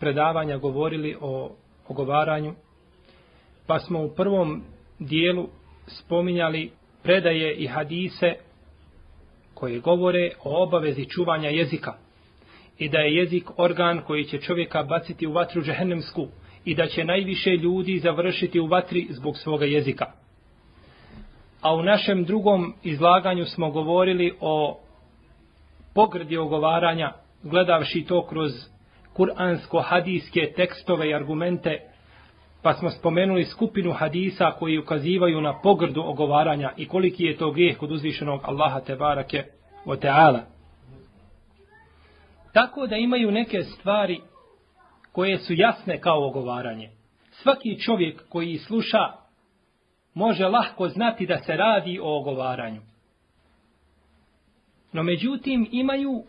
predavanja govorili o ogovaranju, pa smo u prvom dijelu spominjali predaje i hadise koje govore o obavezi čuvanja jezika i da je jezik organ koji će čovjeka baciti u vatru džehennemsku i da će najviše ljudi završiti u vatri zbog svoga jezika. A u našem drugom izlaganju smo govorili o pogrdi ogovaranja, gledavši to kroz kuransko-hadijske tekstove i argumente, pa smo spomenuli skupinu hadisa koji ukazivaju na pogrdu ogovaranja i koliki je to grijeh kod uzvišenog Allaha te barake o teala. Tako da imaju neke stvari koje su jasne kao ogovaranje. Svaki čovjek koji sluša može lahko znati da se radi o ogovaranju. No međutim imaju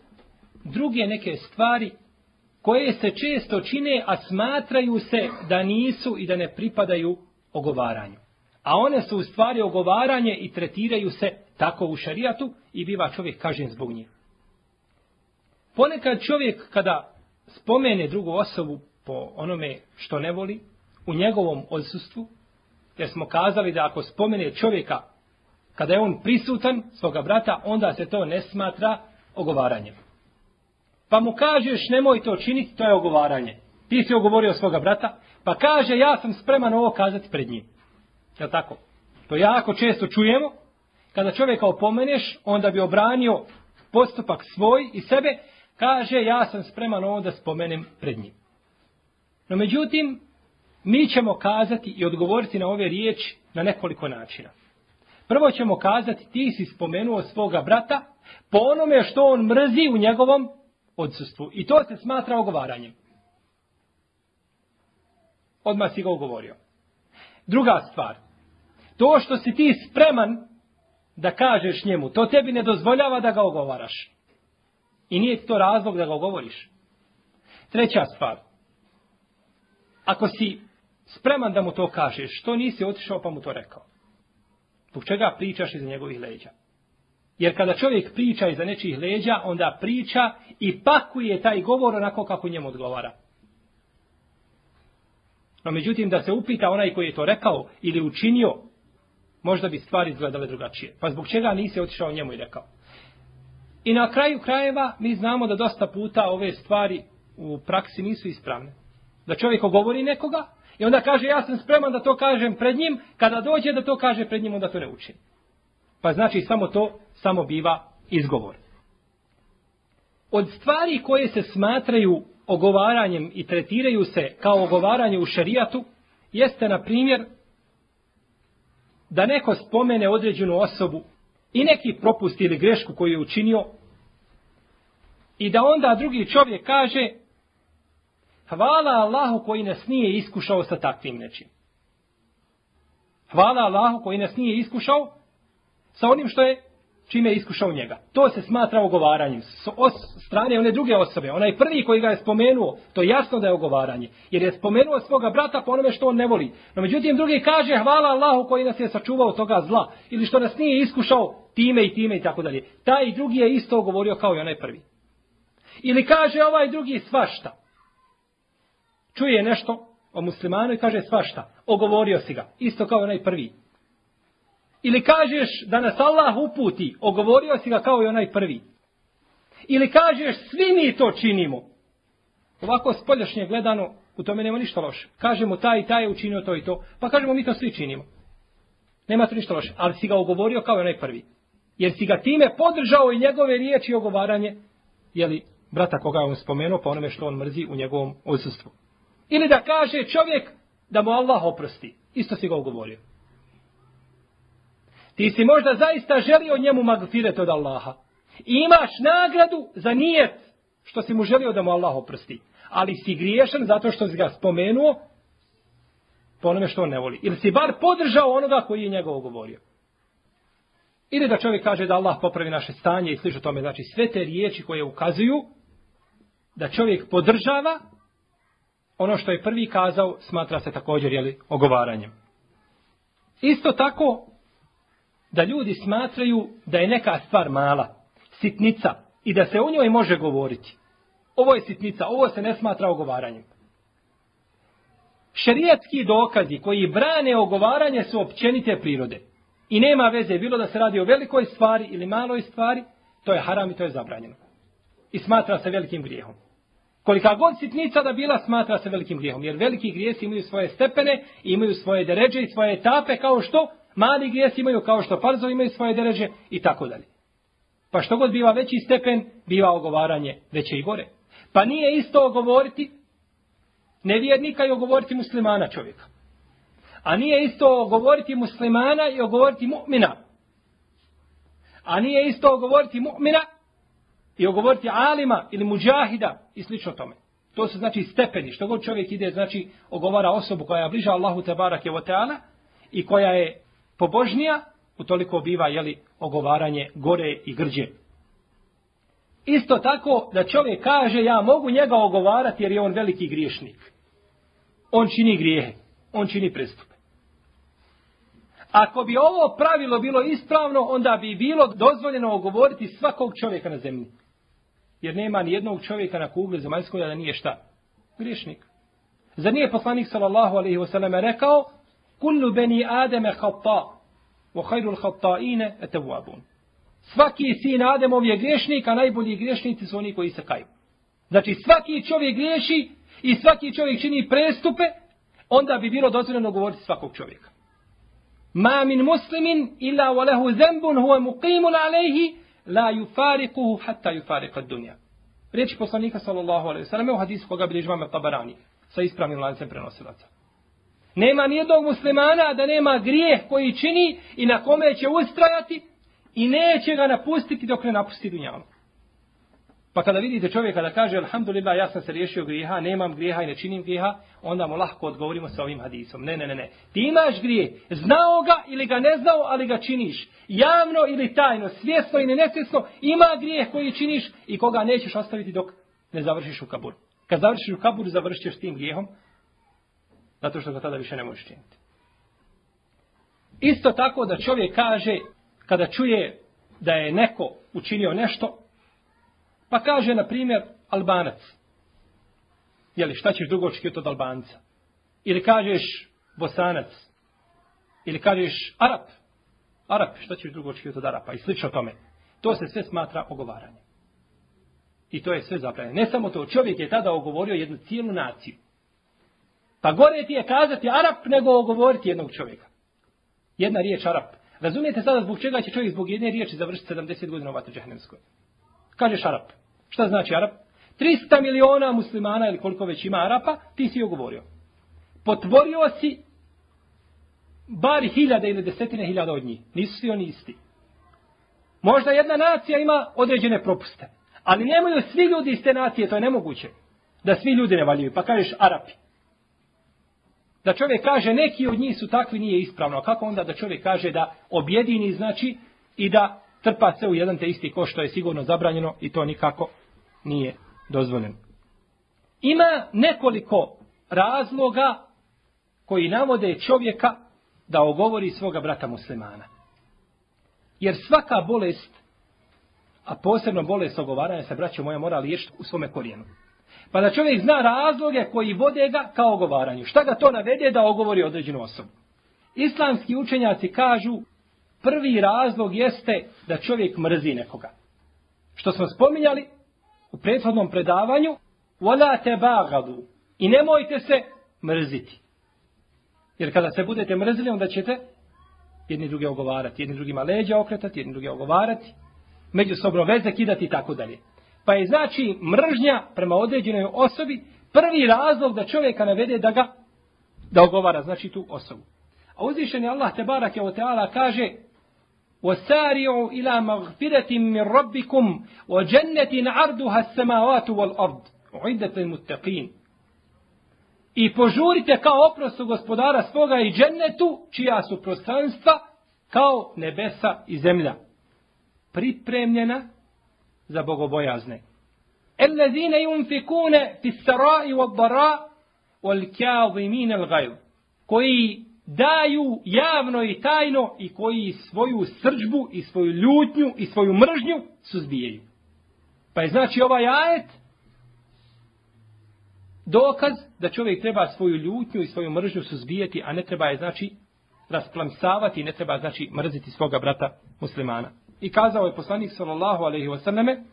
druge neke stvari koje se često čine, a smatraju se da nisu i da ne pripadaju ogovaranju. A one su u stvari ogovaranje i tretiraju se tako u šarijatu i biva čovjek kažen zbog njih. Ponekad čovjek kada spomene drugu osobu po onome što ne voli, u njegovom odsustvu, jer smo kazali da ako spomene čovjeka kada je on prisutan svoga brata, onda se to ne smatra ogovaranjem pa mu kažeš nemoj to činiti, to je ogovaranje. Ti si ogovorio svoga brata, pa kaže ja sam spreman ovo kazati pred njim. Je tako? To jako često čujemo. Kada čovjeka opomeneš, onda bi obranio postupak svoj i sebe, kaže ja sam spreman ovo da spomenem pred njim. No međutim, mi ćemo kazati i odgovoriti na ove riječi na nekoliko načina. Prvo ćemo kazati ti si spomenuo svoga brata po onome što on mrzi u njegovom odsustvu. I to se smatra ogovaranjem. Odmah si ga ogovorio. Druga stvar. To što si ti spreman da kažeš njemu, to tebi ne dozvoljava da ga ogovaraš. I nije to razlog da ga ogovoriš. Treća stvar. Ako si spreman da mu to kažeš, što nisi otišao pa mu to rekao? Zbog čega pričaš iz njegovih leđa? Jer kada čovjek priča iza nečijih leđa, onda priča i pakuje taj govor onako kako njemu odgovara. No međutim, da se upita onaj koji je to rekao ili učinio, možda bi stvari izgledale drugačije. Pa zbog čega nisi otišao njemu i rekao? I na kraju krajeva mi znamo da dosta puta ove stvari u praksi nisu ispravne. Da čovjek ogovori nekoga i onda kaže ja sam spreman da to kažem pred njim, kada dođe da to kaže pred njim, onda to ne učini. Pa znači samo to, samo biva izgovor. Od stvari koje se smatraju ogovaranjem i tretiraju se kao ogovaranje u šarijatu, jeste na primjer da neko spomene određenu osobu i neki propust ili grešku koju je učinio i da onda drugi čovjek kaže hvala Allahu koji nas nije iskušao sa takvim nečim. Hvala Allahu koji nas nije iskušao sa onim što je čime je iskušao njega. To se smatra ogovaranjem. S os, strane one druge osobe, onaj prvi koji ga je spomenuo, to je jasno da je ogovaranje. Jer je spomenuo svoga brata po onome što on ne voli. No međutim, drugi kaže hvala Allahu koji nas je sačuvao toga zla. Ili što nas nije iskušao time i time i tako dalje. Taj drugi je isto govorio kao i onaj prvi. Ili kaže ovaj drugi svašta. Čuje nešto o muslimanu i kaže svašta. Ogovorio si ga. Isto kao onaj prvi. Ili kažeš da nas Allah uputi, ogovorio si ga kao i onaj prvi. Ili kažeš svi mi to činimo. Ovako spoljašnje gledano, u tome nema ništa loše. Kažemo taj i taj je učinio to i to, pa kažemo mi to svi činimo. Nema to ništa loše, ali si ga ogovorio kao i onaj prvi. Jer si ga time podržao i njegove riječi i ogovaranje, jeli, brata koga je on spomenuo, pa onome što on mrzi u njegovom odsustvu. Ili da kaže čovjek da mu Allah oprosti. Isto si ga ogovorio. Ti si možda zaista želio njemu magfiret od Allaha. I imaš nagradu za nijet što si mu želio da mu Allah oprosti. Ali si griješan zato što si ga spomenuo po onome što on ne voli. Ili si bar podržao onoga koji je njegovo govorio. Ili da čovjek kaže da Allah popravi naše stanje i sliša tome. Znači sve te riječi koje ukazuju da čovjek podržava ono što je prvi kazao smatra se također jeli, ogovaranjem. Isto tako da ljudi smatraju da je neka stvar mala, sitnica, i da se o njoj može govoriti. Ovo je sitnica, ovo se ne smatra ogovaranjem. Šerijatski dokazi koji brane ogovaranje su općenite prirode. I nema veze, bilo da se radi o velikoj stvari ili maloj stvari, to je haram i to je zabranjeno. I smatra se velikim grijehom. Kolika god sitnica da bila, smatra se velikim grijehom. Jer veliki grijesi imaju svoje stepene, imaju svoje deređe i svoje etape, kao što mali grijesi imaju kao što farzovi imaju svoje deređe i tako dalje. Pa što god biva veći stepen, biva ogovaranje veće i gore. Pa nije isto ogovoriti nevjernika i ogovoriti muslimana čovjeka. A nije isto ogovoriti muslimana i ogovoriti mu'mina. A nije isto ogovoriti mu'mina i ogovoriti alima ili muđahida i slično tome. To su znači stepeni. Što god čovjek ide, znači ogovara osobu koja je bliža Allahu Tebarake barake teala i koja je pobožnija, utoliko biva jeli, ogovaranje gore i grđe. Isto tako da čovjek kaže ja mogu njega ogovarati jer je on veliki griješnik. On čini grijehe, on čini prestupe. Ako bi ovo pravilo bilo ispravno, onda bi bilo dozvoljeno ogovoriti svakog čovjeka na zemlji. Jer nema ni jednog čovjeka na kugli zemaljskoj da nije šta? Griješnik. Zar nije poslanik sallallahu alaihi wasallam rekao kullu beni ademe hatta wa khairul khatta'ine etavabun. Svaki sin Ademov je griješnik, a najbolji griješnici su oni koji se kaju. Znači svaki čovjek griješi i svaki čovjek čini prestupe, onda bi bilo dozvoljeno govoriti svakog čovjeka. Ma min muslimin illa wa lahu zembun huwa muqimun alayhi la yufariquhu hatta yufariqa ad-dunya. Riječi poslanika sallallahu alejhi ve sellem u hadisu koga bilježi Imam Tabarani sa ispravnim lancem prenosilaca. Nema nijednog muslimana da nema grijeh koji čini i na kome će ustrajati i neće ga napustiti dok ne napusti dunjalu. Pa kada vidite čovjeka da kaže Alhamdulillah ja sam se riješio grijeha, nemam grijeha i ne činim grijeha, onda mu lahko odgovorimo sa ovim hadisom. Ne, ne, ne, ne. Ti imaš grije, znao ga ili ga ne znao, ali ga činiš. Javno ili tajno, svjesno ili nesvjesno, ima grijeh koji činiš i koga nećeš ostaviti dok ne završiš u kaburu. Kad završiš u kaburu, završiš ćeš tim grijehom, Zato što ga tada više ne možeš činiti. Isto tako da čovjek kaže, kada čuje da je neko učinio nešto, pa kaže, na primjer, albanac. Jeli, šta ćeš drugo očekivati od albanca? Ili kažeš bosanac? Ili kažeš arap? Arap, šta ćeš drugo očekivati od arapa? I slično tome. To se sve smatra ogovaranje. I to je sve zapravo. Ne samo to, čovjek je tada ogovorio jednu cijelu naciju. Pa gore ti je kazati Arap nego govoriti jednog čovjeka. Jedna riječ Arap. Razumijete sada zbog čega će čovjek zbog jedne riječi završiti 70 godina u vatru džahnemskoj? Kažeš Arap. Šta znači Arap? 300 miliona muslimana ili koliko već ima Arapa, ti si joj govorio. Potvorio si bar hiljada ili desetine hiljada od njih. Nisu svi oni isti. Možda jedna nacija ima određene propuste. Ali nemaju svi ljudi iz te nacije, to je nemoguće. Da svi ljudi ne valjuju. Pa kažeš Arapi da čovjek kaže neki od njih su takvi nije ispravno. A kako onda da čovjek kaže da objedini znači i da trpa se u jedan te isti koš što je sigurno zabranjeno i to nikako nije dozvoljeno. Ima nekoliko razloga koji navode čovjeka da ogovori svoga brata muslimana. Jer svaka bolest, a posebno bolest ogovaranja se braća moja mora liješiti u svome korijenu. Pa da čovjek zna razloge koji vode ga kao ogovaranju. Šta ga to navede da ogovori određenu osobu? Islamski učenjaci kažu prvi razlog jeste da čovjek mrzi nekoga. Što smo spominjali u prethodnom predavanju, wala te. I nemojte se mrziti. Jer kada se budete mrzili, onda ćete jedni druge ogovarati, jedni drugima leđa okretati, jedni druge ogovarati, međusobno veze kidati i tako dalje. Pa je znači mržnja prema određenoj osobi prvi razlog da čovjeka navede da ga da ogovara, znači tu osobu. A uzvišeni Allah te barake o teala kaže وَسَارِعُوا إِلَى مَغْفِرَةٍ مِّن رَبِّكُمْ وَجَنَّةٍ عَرْضُهَا السَّمَاوَاتُ وَالْأَرْضِ عِدَّةً الْمُتَّقِينَ I požurite kao oprostu gospodara svoga i džennetu, čija su prostranstva kao nebesa i zemlja. Pripremljena za bogobojazne. Ellezine yunfikune fis sarai wad dara wal kadhimin al ghayb. Koji daju javno i tajno i koji svoju srđbu i svoju ljutnju i svoju mržnju suzbijaju. Pa je znači ovaj ajet dokaz da čovjek treba svoju ljutnju i svoju mržnju suzbijati, a ne treba je znači rasplamsavati, ne treba znači mrziti svoga brata muslimana. I kazao je poslanik sallallahu alejhi ve selleme: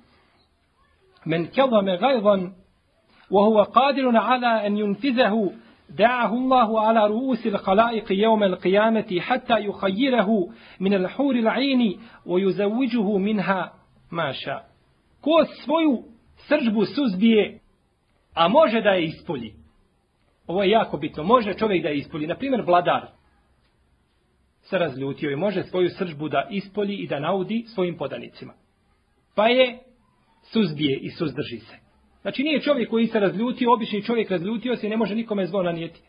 "Men kadama ghayzan wa huwa qadirun ala an yunfizahu دعه الله على رؤوس الخلائق يوم القيامة حتى يخيره من الحور العين ويزوجه منها ما شاء ko svoju sržbu suzbije, a može da je ispolji. Ovo je jako bitno. Može čovjek da je ispolji. Naprimjer, vladar se razljutio i može svoju sržbu da ispolji i da naudi svojim podanicima. Pa je suzbije i suzdrži se. Znači nije čovjek koji se razljutio, obični čovjek razljutio se i ne može nikome zlo nanijeti.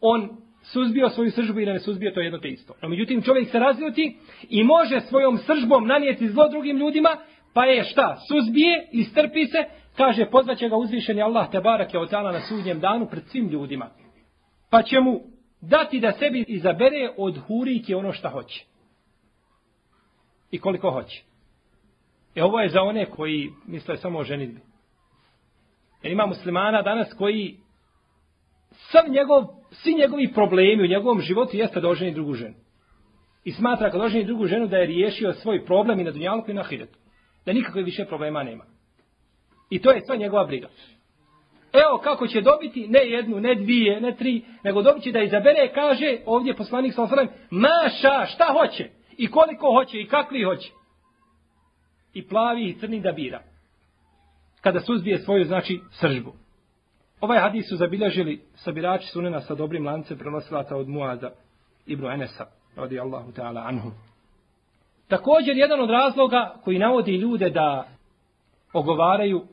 On suzbio svoju sržbu i da ne suzbio to jedno te isto. No, međutim, čovjek se razljuti i može svojom sržbom nanijeti zlo drugim ljudima, pa je šta? Suzbije i strpi se, kaže, pozvaće ga uzvišeni Allah te barak je otala na sudnjem danu pred svim ljudima. Pa će mu dati da sebi izabere od hurike ono šta hoće. I koliko hoće. E ovo je za one koji misle samo o ženitbi. Jer ima muslimana danas koji sam njegov, svi njegovi problemi u njegovom životu jeste da oženi drugu ženu. I smatra kad oženi drugu ženu da je riješio svoj problem i na dunjalku i na hiretu. Da nikakve više problema nema. I to je sva njegova briga. Evo kako će dobiti ne jednu, ne dvije, ne tri, nego dobit će da izabere, kaže ovdje poslanik sa osram, maša, šta hoće? I koliko hoće? I kakvi hoće? I plavi i crni da bira kada suzbije svoju, znači, sržbu. Ovaj hadis su zabilježili sabirači sunena sa dobrim lancem prenosilaca od Muaza ibn Enesa, radi Allahu ta'ala anhu. Također, jedan od razloga koji navodi ljude da ogovaraju,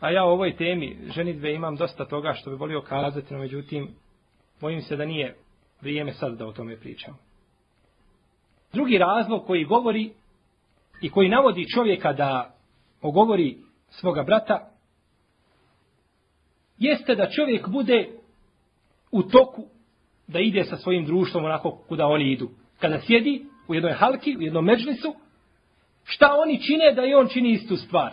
a ja o ovoj temi ženitve imam dosta toga što bi volio kazati, no međutim, bojim se da nije vrijeme sad da o tome pričam. Drugi razlog koji govori i koji navodi čovjeka da ogovori svoga brata, jeste da čovjek bude u toku da ide sa svojim društvom onako kuda oni idu. Kada sjedi u jednoj halki, u jednom međlisu, šta oni čine da i on čini istu stvar.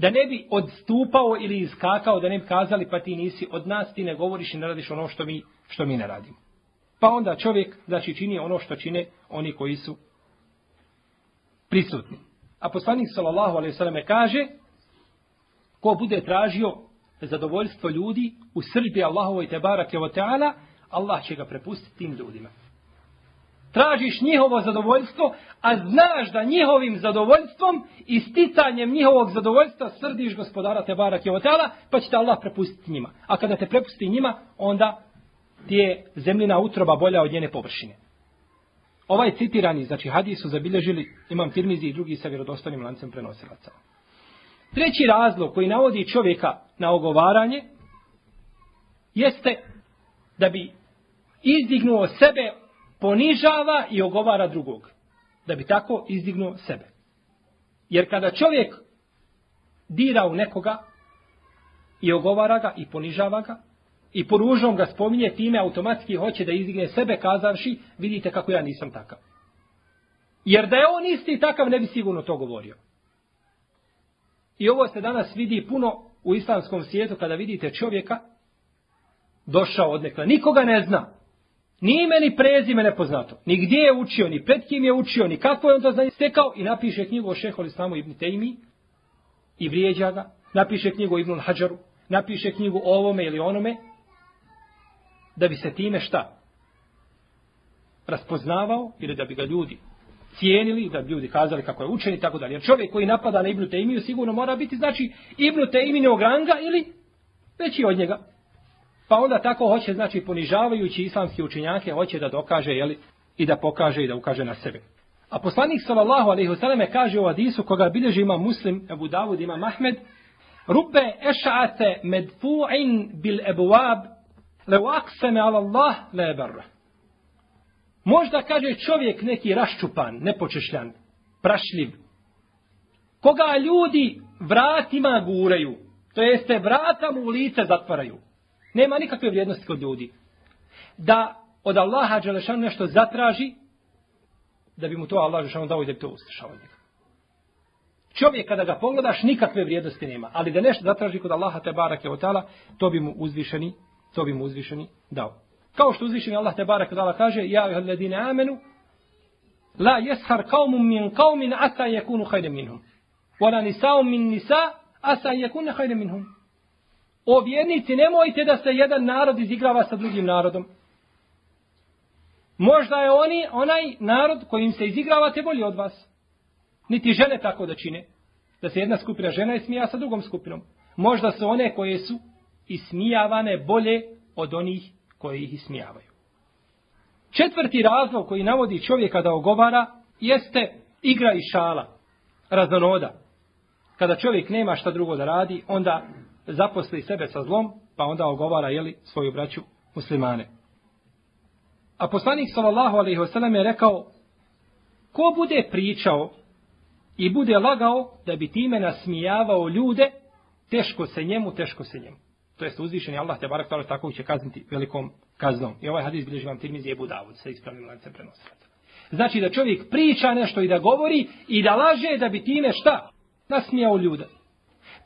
Da ne bi odstupao ili iskakao, da ne bi kazali pa ti nisi od nas, ti ne govoriš i ne radiš ono što mi, što mi ne radimo. Pa onda čovjek, znači, čini ono što čine oni koji su prisutni. A poslanik sallallahu alejhi ve selleme kaže: ko bude tražio zadovoljstvo ljudi u srđbi Allahovoj te barake o taala, Allah će ga prepustiti tim ljudima. Tražiš njihovo zadovoljstvo, a znaš da njihovim zadovoljstvom i sticanjem njihovog zadovoljstva srdiš gospodara te barak o otala, pa će te Allah prepustiti njima. A kada te prepusti njima, onda ti je zemljina utroba bolja od njene površine. Ovaj citirani, znači hadis su zabilježili, imam tirmizi i drugi sa vjerodostanim lancem prenosilaca. Treći razlog koji navodi čovjeka na ogovaranje jeste da bi izdignuo sebe, ponižava i ogovara drugog. Da bi tako izdignuo sebe. Jer kada čovjek dira u nekoga i ogovara ga i ponižava ga i poružom ga spominje time automatski hoće da izdigne sebe kazavši vidite kako ja nisam takav. Jer da je on isti takav ne bi sigurno to govorio. I ovo se danas vidi puno u islamskom svijetu kada vidite čovjeka došao od nekla. Nikoga ne zna. Ni ime ni prezime nepoznato. Ni gdje je učio, ni pred kim je učio, ni kako je on to znanje stekao i napiše knjigu o šeho Islamu ibn Tejmi i vrijeđa ga. Napiše knjigu o Ibn Hadžaru. Napiše knjigu o ovome ili onome. Da bi se time šta? Raspoznavao ili da bi ga ljudi cijenili, da bi ljudi kazali kako je učen i tako dalje. Jer čovjek koji napada na Ibnu Tejmiju sigurno mora biti, znači, Ibnu Tejmiju ranga ili veći od njega. Pa onda tako hoće, znači, ponižavajući islamski učinjake, hoće da dokaže, jeli, i da pokaže i da ukaže na sebe. A poslanik sallallahu alejhi ve selleme kaže u hadisu koga bilježi ima Muslim, Abu Davud ima Ahmed, Rubbe eš'ate medfu'in bil abwab law aqsama ala Allah la barra. Možda kaže čovjek neki raščupan, nepočešljan, prašljiv, koga ljudi vratima guraju, to jeste vrata mu u lice zatvaraju. Nema nikakve vrijednosti kod ljudi. Da od Allaha Đelešanu nešto zatraži, da bi mu to Allah Đelešanu dao i da bi to uslišao njega. Čovjek kada ga pogledaš nikakve vrijednosti nema, ali da nešto zatraži kod Allaha te barake od tala, to bi mu uzvišeni, to bi mu uzvišeni dao. Kao što uzvišeni Allah te barake od kaže, ja ih amenu, la jeshar qaumun min qaumin asa yakunu khayran minhum. Wala nisaun min nisa asa yakunu khayran minhum. O vjernici, nemojte da se jedan narod izigrava sa drugim narodom. Možda je oni, onaj narod kojim se izigravate bolji od vas. Niti žene tako da čine. Da se jedna skupina žena smija sa drugom skupinom. Možda su one koje su ismijavane bolje od onih koji ih ismijavaju. Četvrti razlog koji navodi čovjeka da ogovara jeste igra i šala, raznonoda. Kada čovjek nema šta drugo da radi, onda zaposli sebe sa zlom, pa onda ogovara jeli, svoju braću muslimane. A poslanik sallallahu alejhi ve je rekao ko bude pričao i bude lagao da bi time nasmijavao ljude, teško se njemu, teško se njemu. To jest uzvišeni Allah te barak tala tako će kazniti velikom kaznom. I ovaj hadis bilježi vam Tirmizi Ebu Davud sa ispravnim lancem prenosilaca. Znači da čovjek priča nešto i da govori i da laže da bi time šta? Nasmijao ljude.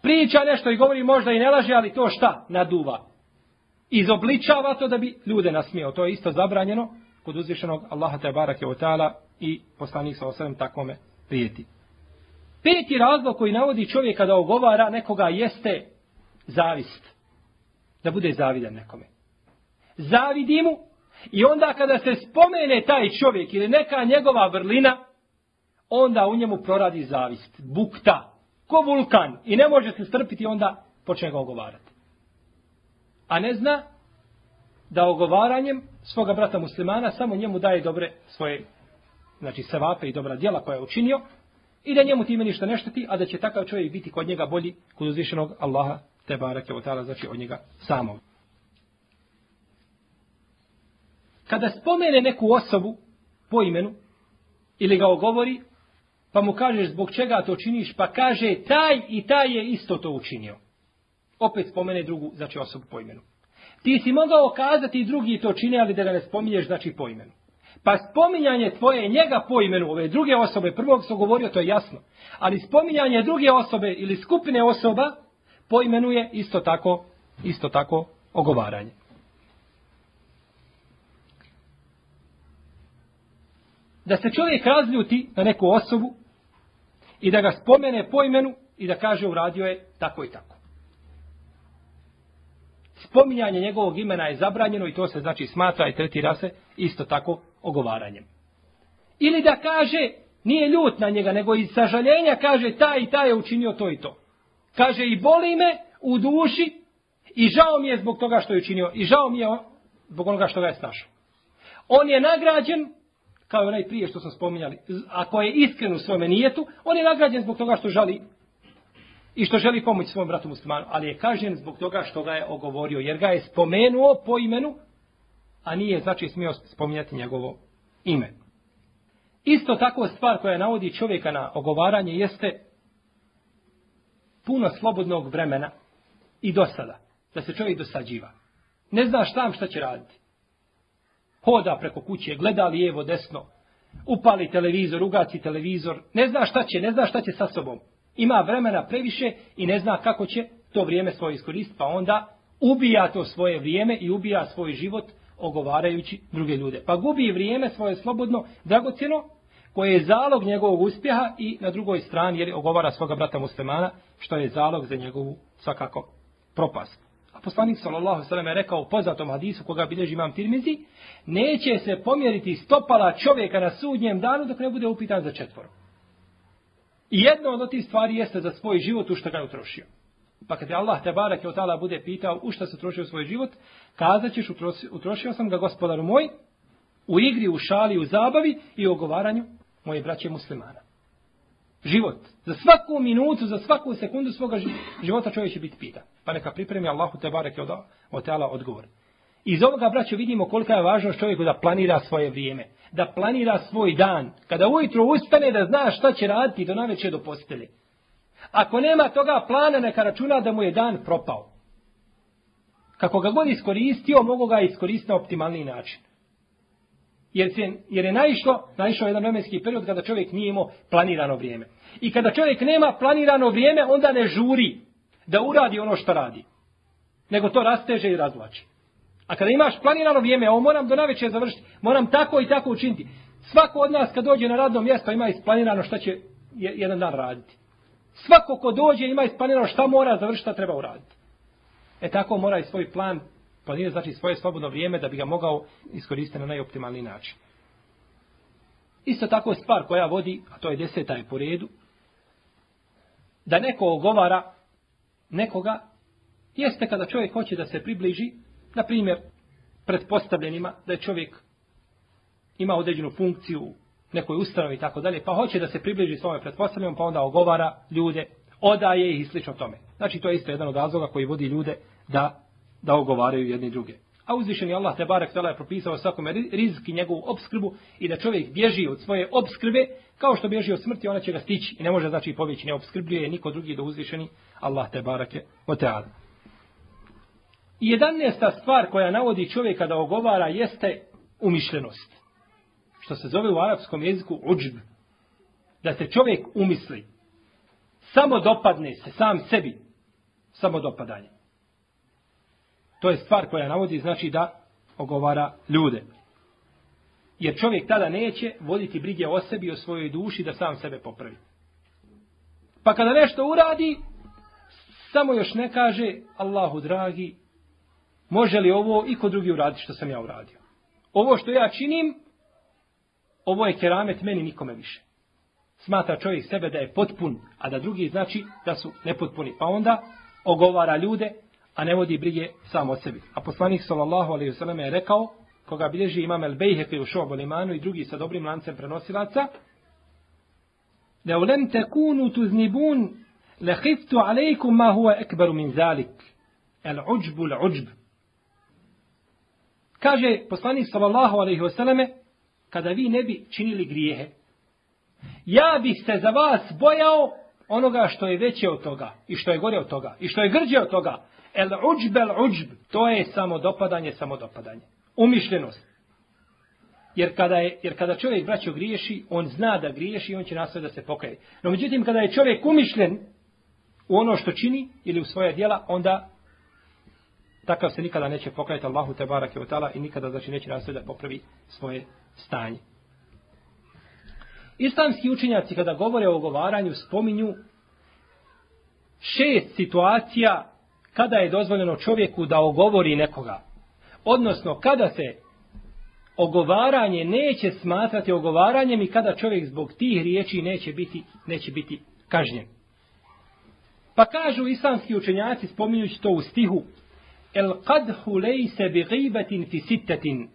Priča nešto i govori možda i ne laže, ali to šta? Naduva. Izobličava to da bi ljude nasmijao. To je isto zabranjeno kod uzvišenog Allaha te barake od ta'ala i poslanik sa osrem takvome prijeti. Peti razlog koji navodi čovjeka da ogovara nekoga jeste zavist. Da bude zavidan nekome. Zavidi mu i onda kada se spomene taj čovjek ili neka njegova vrlina, onda u njemu proradi zavist. Bukta. Ko vulkan. I ne može se strpiti, onda počne ga ogovarati. A ne zna da ogovaranjem svoga brata muslimana samo njemu daje dobre svoje znači sevape i dobra djela koja je učinio i da njemu time ništa ne šteti, a da će takav čovjek biti kod njega bolji kod uzvišenog Allaha te barake o ta'ala, znači od njega samog. Kada spomene neku osobu po imenu ili ga ogovori, pa mu kažeš zbog čega to činiš, pa kaže taj i taj je isto to učinio. Opet spomene drugu, znači osobu po imenu. Ti si mogao kazati i drugi to čine, ali da ga ne spominješ, znači po imenu. Pa spominjanje tvoje njega po imenu ove druge osobe, prvog sam govorio, to je jasno. Ali spominjanje druge osobe ili skupine osoba po imenu je isto tako, isto tako ogovaranje. Da se čovjek razljuti na neku osobu i da ga spomene po imenu i da kaže uradio je tako i tako. Spominjanje njegovog imena je zabranjeno i to se znači smatra i tretira se isto tako ogovaranjem. Ili da kaže, nije ljut na njega, nego iz sažaljenja kaže, taj i taj je učinio to i to. Kaže, i boli me u duši i žao mi je zbog toga što je učinio. I žao mi je zbog onoga što ga je snašao. On je nagrađen, kao i onaj prije što smo spominjali, ako je iskren u svome nijetu, on je nagrađen zbog toga što žali i što želi pomoći svom bratu muslimanu, ali je kažen zbog toga što ga je ogovorio, jer ga je spomenuo po imenu, a nije znači smio spominjati njegovo ime. Isto tako stvar koja navodi čovjeka na ogovaranje jeste puno slobodnog vremena i dosada. Da se čovjek dosađiva. Ne zna šta šta će raditi. Hoda preko kuće, gleda lijevo, desno, upali televizor, ugaci televizor, ne zna šta će, ne zna šta će sa sobom. Ima vremena previše i ne zna kako će to vrijeme svoje iskoristiti, pa onda ubija to svoje vrijeme i ubija svoj život ogovarajući druge ljude. Pa gubi vrijeme svoje slobodno, dragocjeno, koje je zalog njegovog uspjeha i na drugoj strani jer ogovara svoga brata muslimana, što je zalog za njegovu svakako propast. A poslanik sallallahu sallam je rekao u poznatom hadisu koga bilježi imam tirmizi, neće se pomjeriti stopala čovjeka na sudnjem danu dok ne bude upitan za četvoru. I jedno od tih stvari jeste za svoj život u što ga je utrošio. Pa kad je Allah te barak je otala bude pitao u što se utrošio svoj život, kazat ćeš utrošio sam ga gospodaru moj u igri, u šali, u zabavi i u ogovaranju moje braće muslimana. Život. Za svaku minutu, za svaku sekundu svoga života čovjek će biti pita. Pa neka pripremi Allahu te barek od, od teala odgovor. Iz ovoga, braćo, vidimo kolika je važnost čovjeku da planira svoje vrijeme. Da planira svoj dan. Kada ujutro ustane da zna šta će raditi do naveče do postelje. Ako nema toga plana, neka računa da mu je dan propao. Kako ga god iskoristio, mogu ga iskoristiti na optimalni način. Jer, se, jer je naišlo, naišao jedan vremenski period kada čovjek nije imao planirano vrijeme. I kada čovjek nema planirano vrijeme, onda ne žuri da uradi ono što radi. Nego to rasteže i razvlači. A kada imaš planirano vrijeme, ovo moram do naveče završiti, moram tako i tako učiniti. Svako od nas kad dođe na radno mjesto ima isplanirano šta će jedan dan raditi. Svako ko dođe ima isplanirano šta mora završiti, šta treba uraditi. E tako mora i svoj plan planira znači svoje slobodno vrijeme da bi ga mogao iskoristiti na najoptimalniji način. Isto tako stvar koja vodi, a to je deseta je po redu, da neko ogovara nekoga, jeste kada čovjek hoće da se približi, na primjer, pretpostavljenima da je čovjek ima određenu funkciju nekoj ustanovi i tako dalje, pa hoće da se približi svome pretpostavljenom, pa onda ogovara ljude, odaje ih i slično tome. Znači, to je isto jedan od razloga koji vodi ljude da da ogovaraju jedni druge. A uzvišeni Allah te barek tala je propisao svakome rizki njegovu obskrbu i da čovjek bježi od svoje obskrbe kao što bježi od smrti, ona će ga stići i ne može znači pobjeći, ne obskrbljuje niko drugi do uzvišeni Allah te bareke o teadu. I jedanesta stvar koja navodi čovjeka da ogovara jeste umišljenost. Što se zove u arapskom jeziku uđb. Da se čovjek umisli. Samo dopadne se sam sebi. Samo dopadanje. To je stvar koja navodi znači da ogovara ljude. Jer čovjek tada neće voditi brige o sebi i o svojoj duši da sam sebe popravi. Pa kada nešto uradi, samo još ne kaže Allahu dragi, može li ovo i ko drugi uradi što sam ja uradio. Ovo što ja činim, ovo je keramet meni nikome više. Smatra čovjek sebe da je potpun, a da drugi znači da su nepotpuni. Pa onda ogovara ljude a ne vodi brige sam o sebi. A poslanik sallallahu alejhi ve selleme je rekao, koga bilježi imam el Bejheke u šobu limanu i drugi sa dobrim lancem prenosilaca, da ulem tekunu tuznibun lehiftu alejkum ma huwa ekberu min zalik. El uđbu l uđb. Kaže poslanik sallallahu alejhi ve selleme, kada vi ne bi činili grijehe, ja bih se za vas bojao onoga što je veće od toga i što je gore od toga i što je grđe od toga El uđb, el uđb, to je samo dopadanje, samo dopadanje. Umišljenost. Jer kada, je, jer kada čovjek braćo griješi, on zna da griješi i on će nastaviti da se pokaje. No međutim, kada je čovjek umišljen u ono što čini ili u svoje dijela, onda takav se nikada neće pokajati Allahu te barake od tala i nikada znači neće nastaviti da popravi svoje stanje. Islamski učenjaci kada govore o ogovaranju spominju šest situacija kada je dozvoljeno čovjeku da ogovori nekoga. Odnosno, kada se ogovaranje neće smatrati ogovaranjem i kada čovjek zbog tih riječi neće biti, neće biti kažnjen. Pa kažu islamski učenjaci, spominjući to u stihu, El qadhu lejse bi gibatin fi sittatin,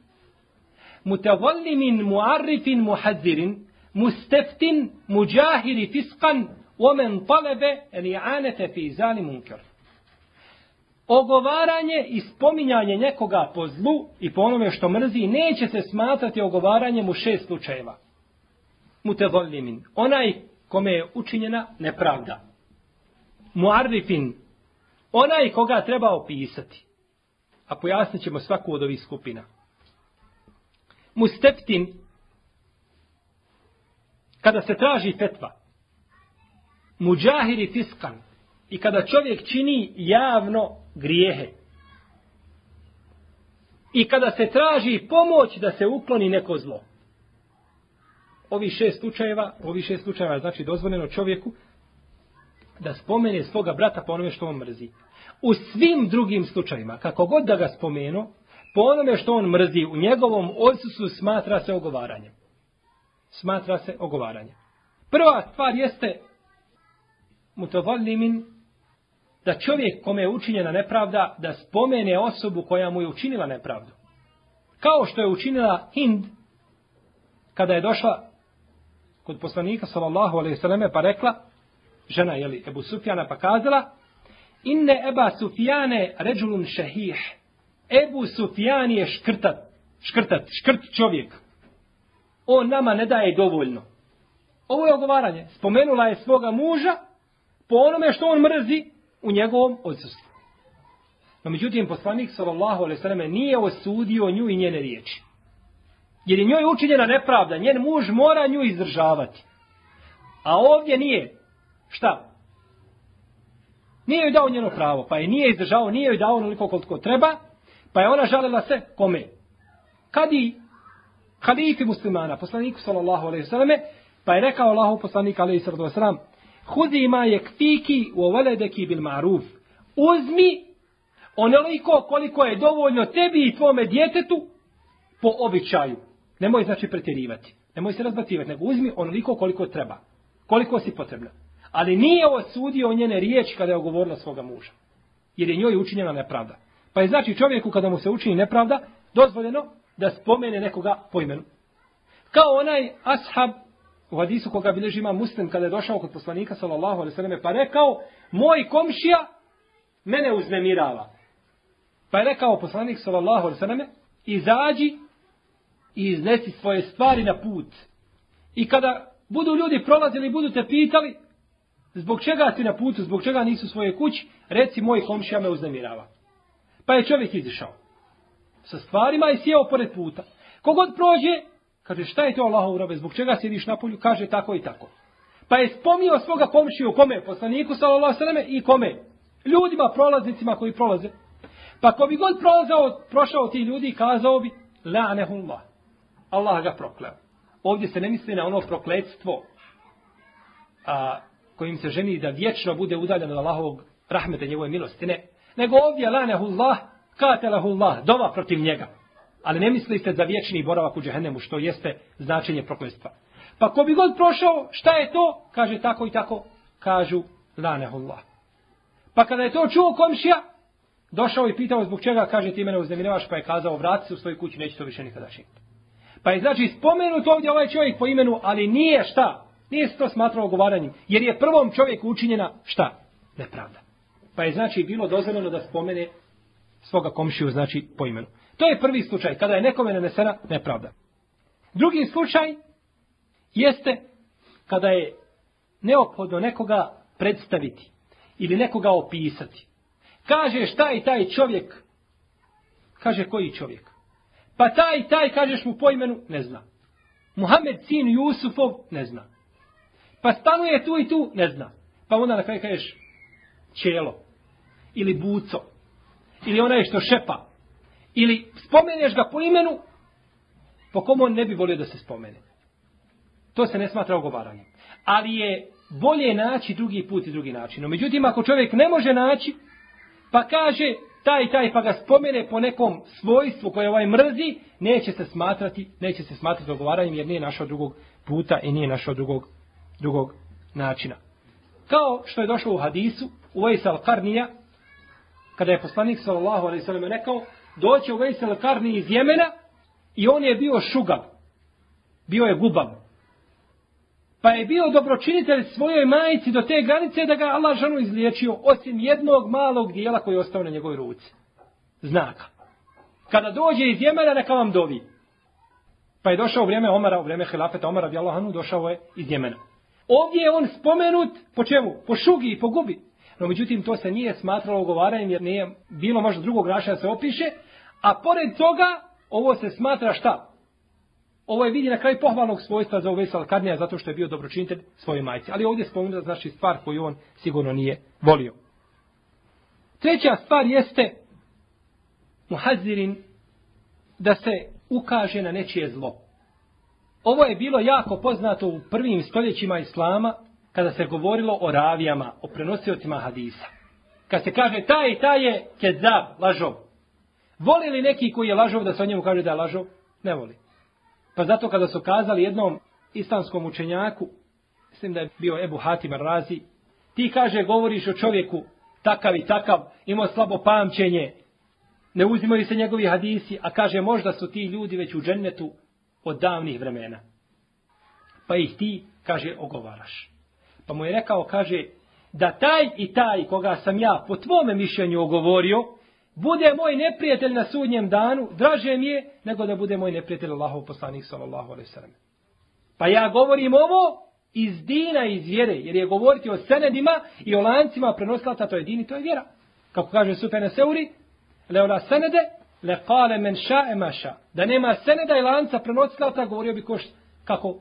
mutavallimin muarrifin muhazirin, musteftin muđahiri fiskan, omen talebe el i'anete fi zali munkar ogovaranje i spominjanje nekoga po zlu i po onome što mrzi neće se smatrati ogovaranjem u šest slučajeva. Mutevolimin, Onaj kome je učinjena nepravda. Muarrifin. Onaj koga treba opisati. A pojasnit ćemo svaku od ovih skupina. Musteftin. Kada se traži fetva. Muđahiri fiskan. I kada čovjek čini javno grijehe. I kada se traži pomoć da se ukloni neko zlo ovi šest slučajeva, ovi šest slučajeva znači dozvoljeno čovjeku da spomene svoga brata po onome što on mrzi. U svim drugim slučajima, kako god da ga spomenu, po onome što on mrzi, u njegovom odsusu smatra se ogovaranjem. Smatra se ogovaranjem. Prva stvar jeste mutovolnimin da čovjek kome je učinjena nepravda, da spomene osobu koja mu je učinila nepravdu. Kao što je učinila Hind, kada je došla kod poslanika sallallahu alejhi ve selleme pa rekla žena je li Ebu Sufjana pa kazala inne Eba Sufjane rajulun shahih Ebu Sufjan je škrtat škrtat škrt čovjek. On nama ne daje dovoljno. Ovo je ogovaranje. Spomenula je svoga muža po onome što on mrzi u njegovom odsustvu no međutim poslanik sallallahu alejhi ve selleme nije osudio nju i njene riječi Jer je njoj učinjena nepravda, njen muž mora nju izdržavati. A ovdje nije. Šta? Nije joj dao njeno pravo, pa je nije izdržao, nije joj dao onoliko koliko treba, pa je ona žalila se kome? Kadi halifi muslimana, poslaniku sallallahu alaihi sallame, pa je rekao Allahu poslanik alaihi sallallahu sallam, Hudi ma je kfiki u oveledeki bil maruf. Uzmi onoliko koliko je dovoljno tebi i tvome djetetu po običaju. Nemoj znači pretjerivati. Nemoj se razbacivati, nego uzmi onoliko koliko treba. Koliko si potrebna. Ali nije osudio njene riječi kada je ogovorila svoga muža. Jer je njoj učinjena nepravda. Pa je znači čovjeku kada mu se učini nepravda, dozvoljeno da spomene nekoga po imenu. Kao onaj ashab u hadisu koga bilježi ima muslim kada je došao kod poslanika sallallahu alaihi sallam pa rekao moj komšija mene uznemirava. Pa je rekao poslanik sallallahu alaihi sallam izađi i iznesi svoje stvari na put. I kada budu ljudi prolazili, i budu te pitali, zbog čega si na putu, zbog čega nisu svoje kući, reci moj komšija me uznemirava. Pa je čovjek izišao. Sa stvarima i sjeo pored puta. Kogod prođe, kaže šta je to Allahov robe, zbog čega sjediš na polju, kaže tako i tako. Pa je spomnio svoga komšiju kome, poslaniku sallallahu sallam i kome, ljudima, prolaznicima koji prolaze. Pa ko bi god prolazao, prošao ti ljudi, kazao bi, la'anehullah. Allah ga prokleo. Ovdje se ne misli na ono prokletstvo a, kojim se ženi da vječno bude udaljen od Allahovog rahmeta njegove milosti. Ne. Nego ovdje la'anehullah, katelahullah, dova protiv njega. Ali ne mislite za vječni boravak u džehennemu, što jeste značenje prokletstva. Pa ko bi god prošao, šta je to? Kaže tako i tako. Kažu lanehullah. Pa kada je to čuo komšija, došao i pitao zbog čega, kaže ti mene uznemiravaš, pa je kazao vrati se u svoju kuću, neće to više nikada činiti. Pa je znači spomenut ovdje ovaj čovjek po imenu, ali nije šta? Nije se to smatrao ogovaranjem. Jer je prvom čovjeku učinjena šta? Nepravda. Pa je znači bilo dozvoljeno da spomene svoga komšiju, znači po imenu. To je prvi slučaj, kada je nekome nanesena nepravda. Drugi slučaj jeste kada je neophodno nekoga predstaviti ili nekoga opisati. Kaže šta je taj čovjek? Kaže koji čovjek? Pa taj, taj, kažeš mu po imenu, ne zna. Muhammed sin Jusufov, ne zna. Pa stanuje tu i tu, ne zna. Pa onda na kraju kažeš čelo. Ili buco. Ili onaj što šepa. Ili spomeneš ga po imenu, po komu on ne bi volio da se spomene. To se ne smatra ogovaranjem. Ali je bolje naći drugi put i drugi način. No, međutim, ako čovjek ne može naći, pa kaže, taj taj pa ga spomene po nekom svojstvu koje ovaj mrzi, neće se smatrati, neće se smatrati ogovaranjem jer nije našao drugog puta i nije našao drugog, drugog načina. Kao što je došlo u hadisu, u Vejsal Karnija, kada je poslanik sallallahu alaihi sallam rekao, doće u Vejsel Karni iz Jemena i on je bio šugav, bio je gubav, Pa je bio dobročinitelj svojoj majici do te granice da ga Allah žanu izliječio osim jednog malog dijela koji je ostao na njegovoj ruci. Znaka. Kada dođe iz Jemena, neka vam dovi. Pa je došao u vrijeme Omara, u vrijeme Hilafeta Omara, radijallahu došao je iz Jemena. Ovdje je on spomenut po čemu? Po šugi i po gubi. No međutim, to se nije smatralo ugovaranjem jer nije bilo možda drugog raša da se opiše. A pored toga, ovo se smatra šta? Ovo je vidi na kraju pohvalnog svojstva za Uvesal Alkarnija, zato što je bio dobročinitelj svoje majci. Ali ovdje spomenuta znači stvar koju on sigurno nije volio. Treća stvar jeste muhazirin da se ukaže na nečije zlo. Ovo je bilo jako poznato u prvim stoljećima Islama kada se govorilo o ravijama, o prenosiocima hadisa. Kad se kaže taj i taj je kezab, lažov. Voli li neki koji je lažov da se o njemu kaže da je lažov? Ne voli. Pa zato kada su kazali jednom islamskom učenjaku, mislim da je bio Ebu Hatim Razi, ti kaže govoriš o čovjeku takav i takav, imao slabo pamćenje, ne uzimaju se njegovi hadisi, a kaže možda su ti ljudi već u džennetu od davnih vremena. Pa ih ti, kaže, ogovaraš. Pa mu je rekao, kaže, da taj i taj koga sam ja po tvome mišljenju ogovorio, bude moj neprijatelj na sudnjem danu, draže mi je nego da bude moj neprijatelj Allahov poslanik sallallahu alejhi ve sellem. Pa ja govorim ovo iz dina, iz vjere, jer je govoriti o senedima i o lancima prenoslata, to je din i to je vjera. Kako kaže Sufene Seuri, leola senede, le kale men ša ma sha. Da nema seneda i lanca prenoslata, govorio bi ko š, kako,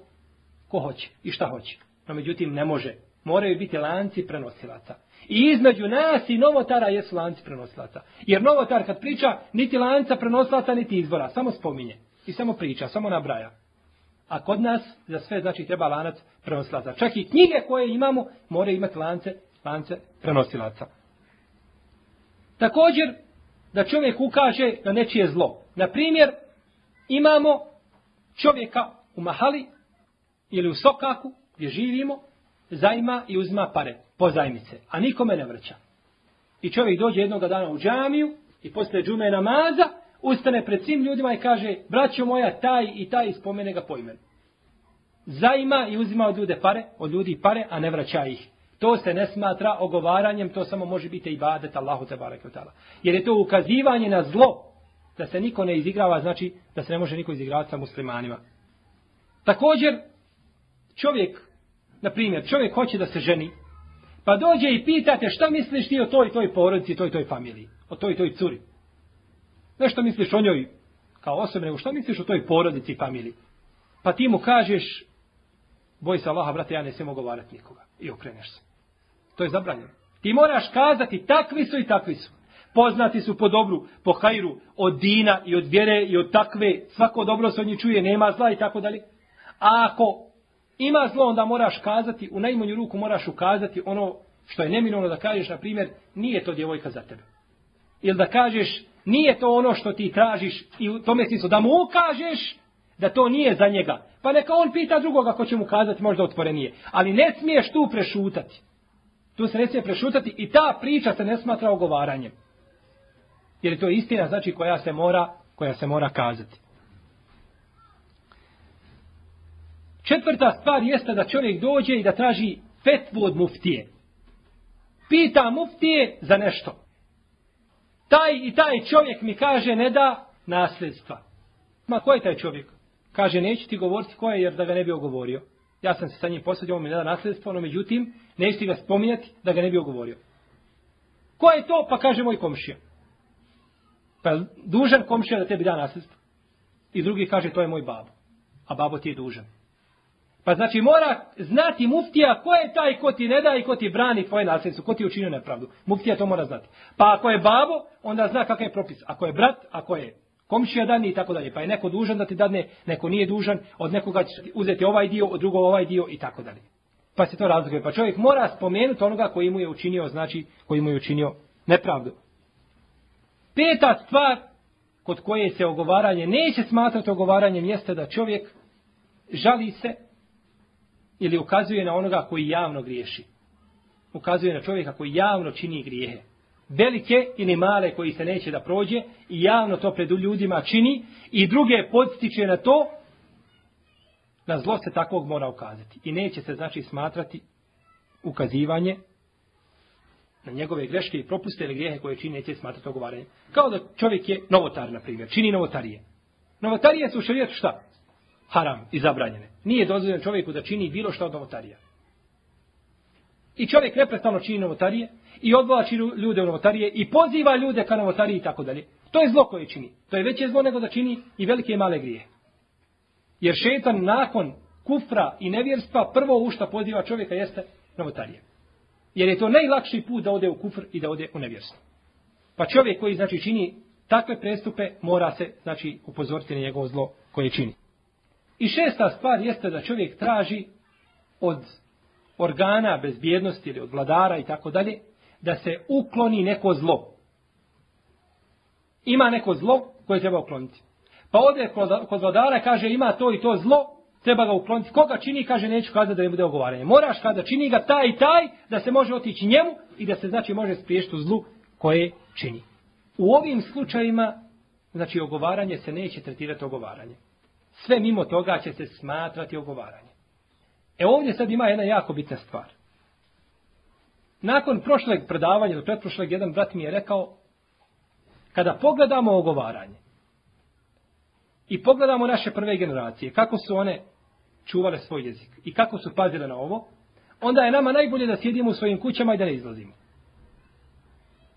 ko hoće i šta hoće. No međutim, ne može. Moraju biti lanci prenosilaca. I između nas i novotara jesu lanci prenoslaca. Jer novotar kad priča, niti lanca prenoslaca, niti izbora. Samo spominje. I samo priča, samo nabraja. A kod nas za sve znači treba lanac prenoslaca. Čak i knjige koje imamo moraju imati lance, lance prenosilaca. Također, da čovjek ukaže na nečije zlo. Na primjer, imamo čovjeka u Mahali ili u Sokaku gdje živimo, zajma i uzma pare, pozajmice, a nikome ne vraća. I čovjek dođe jednog dana u džamiju i posle džume namaza, ustane pred svim ljudima i kaže, braćo moja, taj i taj spomene ga po imenu. Zajima i uzima od ljude pare, od ljudi pare, a ne vraća ih. To se ne smatra ogovaranjem, to samo može biti ibadet Allahu te barek Jer je to ukazivanje na zlo, da se niko ne izigrava, znači da se ne može niko izigravati sa muslimanima. Također, čovjek, na primjer, čovjek hoće da se ženi, pa dođe i pitate šta misliš ti o toj toj porodici, toj toj familiji, o toj toj curi. Nešto misliš o njoj kao osobe, nego šta misliš o toj porodici i familiji. Pa ti mu kažeš, boj se Allaha, brate, ja ne smijem ogovarati nikoga. I okreneš se. To je zabranjeno. Ti moraš kazati takvi su i takvi su. Poznati su po dobru, po hajru, od dina i od vjere i od takve. Svako dobro se od njih čuje, nema zla i tako dalje. A ako ima zlo, onda moraš kazati, u najmanju ruku moraš ukazati ono što je neminovno da kažeš, na primjer, nije to djevojka za tebe. Ili da kažeš, nije to ono što ti tražiš i u tome smislu da mu ukažeš da to nije za njega. Pa neka on pita drugoga ko će mu kazati možda otvorenije. Ali ne smiješ tu prešutati. Tu se ne smije prešutati i ta priča se ne smatra ogovaranjem. Jer je to istina znači koja se mora, koja se mora kazati. Četvrta stvar jeste da čovjek dođe i da traži fetvu od muftije. Pita muftije za nešto. Taj i taj čovjek mi kaže ne da nasljedstva. Ma ko je taj čovjek? Kaže neću ti govoriti ko je jer da ga ne bi ogovorio. Ja sam se sa njim posadio, on mi ne da nasljedstvo, no međutim, neću ti ga spominjati da ga ne bi ogovorio. Ko je to? Pa kaže moj komšija. Pa dužan komšija da tebi da nasljedstvo. I drugi kaže to je moj babo. A babo ti je dužan. Pa znači mora znati muftija ko je taj ko ti ne da i ko ti brani tvoje nasljedstvo, ko ti učinio nepravdu. Muftija to mora znati. Pa ako je babo, onda zna kakav je propis. Ako je brat, ako je komšija dani i tako dalje. Pa je neko dužan da ti dadne, neko nije dužan, od nekoga će uzeti ovaj dio, od drugog ovaj dio i tako dalje. Pa se to razlikuje. Pa čovjek mora spomenuti onoga koji mu je učinio, znači koji mu je učinio nepravdu. Peta stvar kod koje se ogovaranje neće smatrati ogovaranjem jeste da čovjek žali se ili ukazuje na onoga koji javno griješi. Ukazuje na čovjeka koji javno čini grijehe. Velike ili male koji se neće da prođe i javno to pred ljudima čini i druge podstiče na to, na zlo se takvog mora ukazati. I neće se znači smatrati ukazivanje na njegove greške i propuste ili grijehe koje čini neće smatrati ogovaranje. Kao da čovjek je novotar, na primjer, čini novotarije. Novotarije su u šarijetu šta? Haram i zabranjene. Nije dozvoljeno čovjeku da čini bilo što od novotarija. I čovjek neprestano čini novotarije i odvlači ljude u novotarije i poziva ljude ka novotariji i tako dalje. To je zlo koje čini. To je veće zlo nego da čini i velike i male grije. Jer šetan nakon kufra i nevjerstva prvo u šta poziva čovjeka jeste novotarije. Jer je to najlakši put da ode u kufr i da ode u nevjerstvo. Pa čovjek koji znači čini takve prestupe mora se znači upozoriti na njegovo zlo koje čini. I šesta stvar jeste da čovjek traži od organa bezbjednosti ili od vladara i tako dalje da se ukloni neko zlo. Ima neko zlo koje treba ukloniti. Pa ode kod vladara kaže ima to i to zlo, treba ga ukloniti. Koga čini, kaže neću kazati da ne bude ogovaranje. Moraš kada čini ga taj i taj, da se može otići njemu i da se znači može spriješiti u zlu koje čini. U ovim slučajima, znači ogovaranje se neće tretirati ogovaranje. Sve mimo toga će se smatrati ogovaranje. E ovdje sad ima jedna jako bitna stvar. Nakon prošleg predavanja, do pretprošleg, jedan brat mi je rekao, kada pogledamo ogovaranje i pogledamo naše prve generacije, kako su one čuvale svoj jezik i kako su pazile na ovo, onda je nama najbolje da sjedimo u svojim kućama i da ne izlazimo.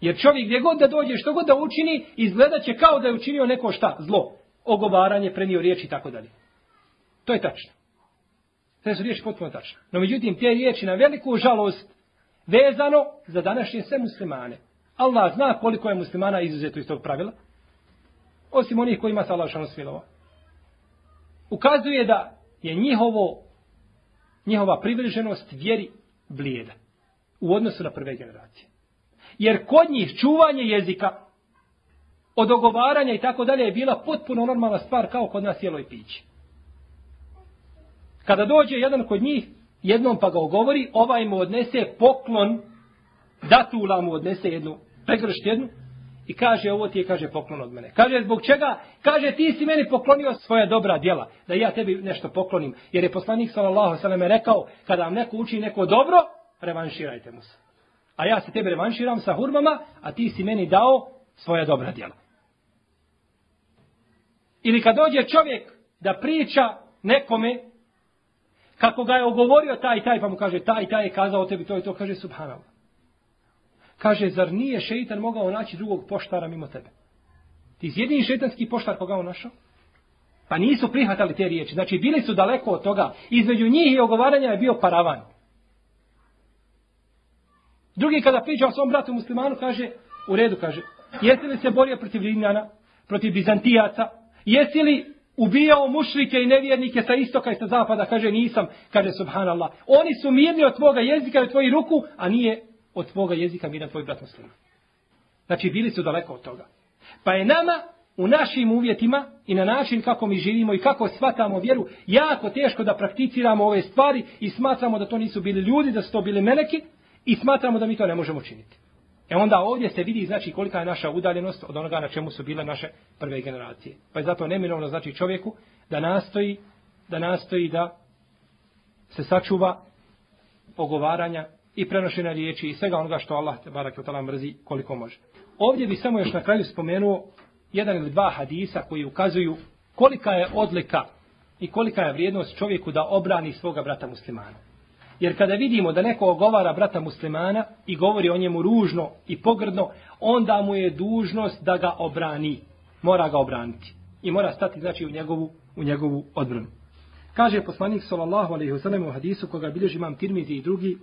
Jer čovjek gdje god da dođe, što god da učini, izgleda će kao da je učinio neko šta, zlo, ogovaranje, prenio riječi i tako dalje. To je tačno. Te su riječi potpuno tačne. No međutim, te riječi na veliku žalost vezano za današnje sve muslimane. Allah zna koliko je muslimana izuzeto iz tog pravila. Osim onih kojima se Allah šano smilova. Ukazuje da je njihovo, njihova privrženost vjeri blijeda. U odnosu na prve generacije. Jer kod njih čuvanje jezika od ogovaranja i tako dalje je bila potpuno normalna stvar kao kod nas jelo i piće. Kada dođe jedan kod njih, jednom pa ga ogovori, ovaj mu odnese poklon, datula mu odnese jednu, pregršt jednu, i kaže, ovo ti je, kaže, poklon od mene. Kaže, zbog čega? Kaže, ti si meni poklonio svoja dobra djela, da ja tebi nešto poklonim. Jer je poslanik, sallallahu sallam, rekao, kada vam neko uči neko dobro, revanširajte mu se. A ja se tebe revanširam sa hurmama, a ti si meni dao svoja dobra djela. Ili kad dođe čovjek da priča nekome kako ga je ogovorio taj taj, pa mu kaže taj taj je kazao tebi to i to, kaže subhanallah. Kaže, zar nije šeitan mogao naći drugog poštara mimo tebe? Ti si jedini šeitanski poštar koga on našao? Pa nisu prihvatali te riječi. Znači, bili su daleko od toga. Između njih i ogovaranja je bio paravan. Drugi kada priča o svom bratu muslimanu, kaže, u redu, kaže, jesi li se borio protiv Rimljana, protiv Bizantijaca, jesi li ubijao mušrike i nevjernike sa istoka i sa zapada, kaže nisam, kaže subhanallah. Oni su mirni od tvoga jezika i od tvojih ruku, a nije od tvoga jezika miran tvoj brat muslima. Znači bili su daleko od toga. Pa je nama u našim uvjetima i na način kako mi živimo i kako shvatamo vjeru, jako teško da prakticiramo ove stvari i smatramo da to nisu bili ljudi, da su to bili meleki i smatramo da mi to ne možemo činiti. E onda ovdje se vidi znači kolika je naša udaljenost od onoga na čemu su bile naše prve generacije. Pa je zato neminovno znači čovjeku da nastoji da nastoji da se sačuva ogovaranja i prenošenja riječi i svega onoga što Allah te barak je mrzi koliko može. Ovdje bi samo još na kraju spomenuo jedan ili dva hadisa koji ukazuju kolika je odlika i kolika je vrijednost čovjeku da obrani svoga brata muslimana. Jer kada vidimo da neko ogovara brata muslimana i govori o njemu ružno i pogrdno, onda mu je dužnost da ga obrani. Mora ga obraniti. I mora stati znači u njegovu, u njegovu odbranu. Kaže poslanik sallallahu alejhi ve sellem u hadisu koga bilježi imam Tirmizi i drugi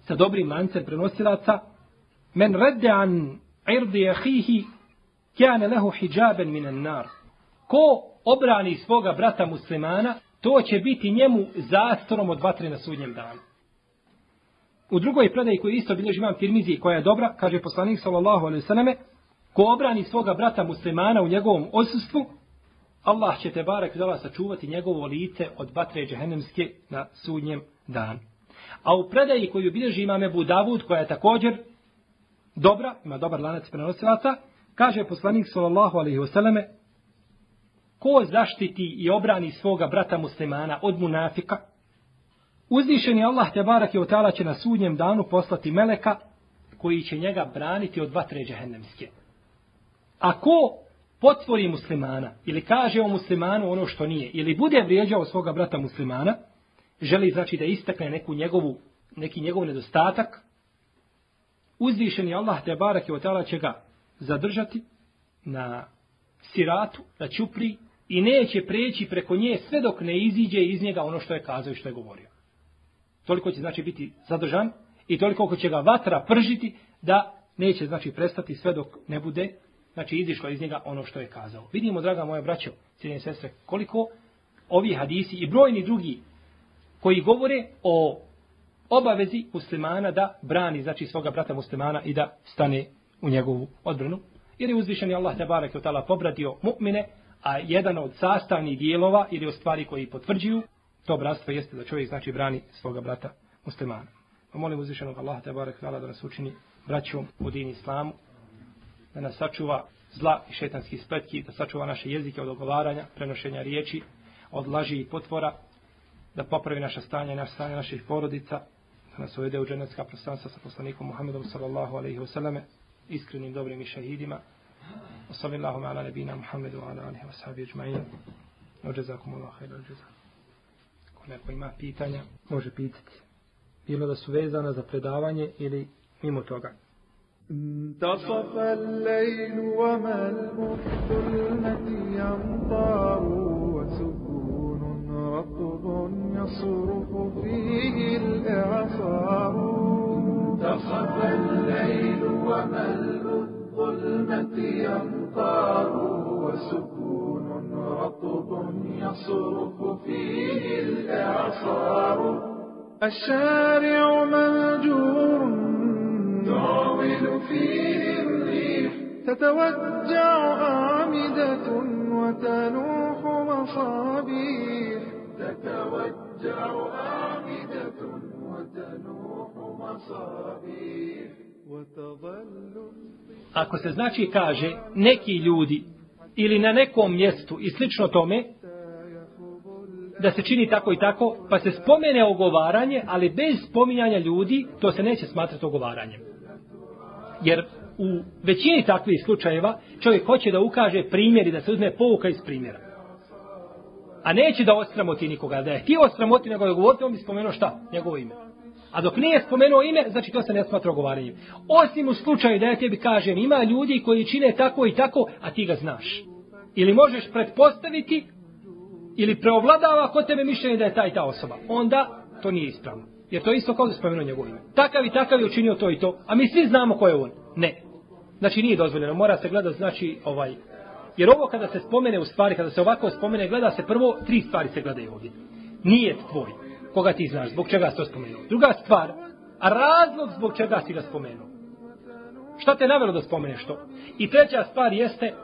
sa dobrim lancem prenosilaca men radde an irdi akhihi kana lahu hijaban min an-nar ko obrani svoga brata muslimana to će biti njemu zastorom od vatre na sudnjem danu U drugoj predaji koju isto bilježi imam Tirmizi koja je dobra, kaže poslanik sallallahu alejhi ve selleme, ko obrani svoga brata muslimana u njegovom odsustvu, Allah će te barek dala sačuvati njegovo lice od vatre džehennemske na sudnjem danu. A u predaji koju bilježi imam Ebu Davud, koja je također dobra, ima dobar lanac prenosilaca, kaže poslanik sallallahu alejhi ve selleme, ko zaštiti i obrani svoga brata muslimana od munafika, Uzvišeni Allah te barak je otala će na sudnjem danu poslati meleka koji će njega braniti od vatre džehennemske. Ako potvori muslimana ili kaže o muslimanu ono što nije ili bude vrijeđao svoga brata muslimana, želi znači da istakne neku njegovu, neki njegov nedostatak, uzvišeni Allah te barak je otala će ga zadržati na siratu, na čupri i neće preći preko nje sve dok ne iziđe iz njega ono što je kazao i što je govorio. Toliko će znači biti zadržan i toliko će ga vatra pržiti da neće znači prestati sve dok ne bude znači izišlo iz njega ono što je kazao. Vidimo, draga moja braćo, cijenje sestre, koliko ovi hadisi i brojni drugi koji govore o obavezi muslimana da brani znači svoga brata muslimana i da stane u njegovu odbranu. Jer je uzvišeni Allah te barek od tala pobradio mu'mine, a jedan od sastavnih dijelova ili o stvari koji potvrđuju to bratstvo jeste da čovjek znači brani svoga brata muslimana. Pa molim uzvišenog Allah te barek da nas učini braćom u din islamu, da nas sačuva zla i šetanskih spletki, da sačuva naše jezike od ogovaranja, prenošenja riječi, od laži i potvora, da popravi naša stanja i naše stanje naših porodica, da nas uvede u dženecka prostanstva sa poslanikom Muhammedom sallallahu alaihi wasallam, iskrenim dobrim i šahidima. sallallahu ala nebina Muhammedu ala alihi wa sahbihi ajma'in. Ođezakum Allah, hajda ođezakum. Ako neko ima pitanja, može pitati. Bilo da su vezana za predavanje ili mimo toga. انتصف الليل وما الظلمة يمطار وسكون رطب يصرخ فيه الإعصار انتصف الليل وما الظلمة يمطار وسكون رطب يصرخ فيه الإعصار. الشارع مهجور تعمل فيه الريح. تتوجع أعمدة وتنوح مصابيح. تتوجع أعمدة وتنوح مصابيح. وتظل Ako se znači kaže neki ljudi ili na nekom mjestu i slično tome, da se čini tako i tako, pa se spomene ogovaranje, ali bez spominjanja ljudi, to se neće smatrati ogovaranjem. Jer u većini takvih slučajeva čovjek hoće da ukaže primjer i da se uzme pouka iz primjera. A neće da ostramoti nikoga. Da je ti ostramoti, nego je govoriti, on bi spomenuo šta? Njegovo ime. A dok nije spomenuo ime, znači to se ne smatra ogovaranjem. Osim u slučaju da ja tebi kažem, ima ljudi koji čine tako i tako, a ti ga znaš. Ili možeš pretpostaviti, ili preovladava kod tebe mišljenje da je taj ta osoba. Onda to nije ispravno. Jer to je isto kao da spomenuo njegovo ime. Takav i takav je učinio to i to. A mi svi znamo ko je on. Ne. Znači nije dozvoljeno. Mora se gledati, znači, ovaj... Jer ovo kada se spomene u stvari, kada se ovako spomene, gleda se prvo, tri stvari se gledaju ovdje. Nije tvoj. Koga ti znaš, zbog čega si to spomenuo. Druga stvar, a razlog zbog čega si ga spomenuo. Šta te navelo da spomeneš to? I treća stvar jeste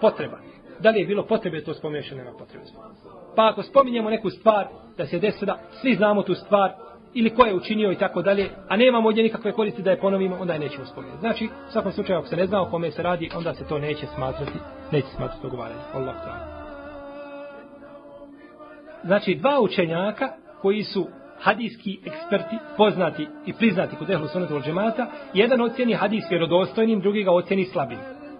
potreba. Da li je bilo potrebe to spomeneš ili nema potrebe Pa ako spominjemo neku stvar da se desi da svi znamo tu stvar ili ko je učinio i tako dalje, a nemamo ovdje nikakve koristi da je ponovimo, onda je nećemo spomenuti. Znači, u svakom slučaju, ako se ne zna o kome se radi, onda se to neće smatrati, neće smatrati ogovaranje. Allah ta'ala. Znači, dva učenjaka koji su hadijski eksperti, poznati i priznati kod ehlu sunnetu od džemata, jedan ocjeni hadijs vjerodostojnim, drugi ga ocjeni slabim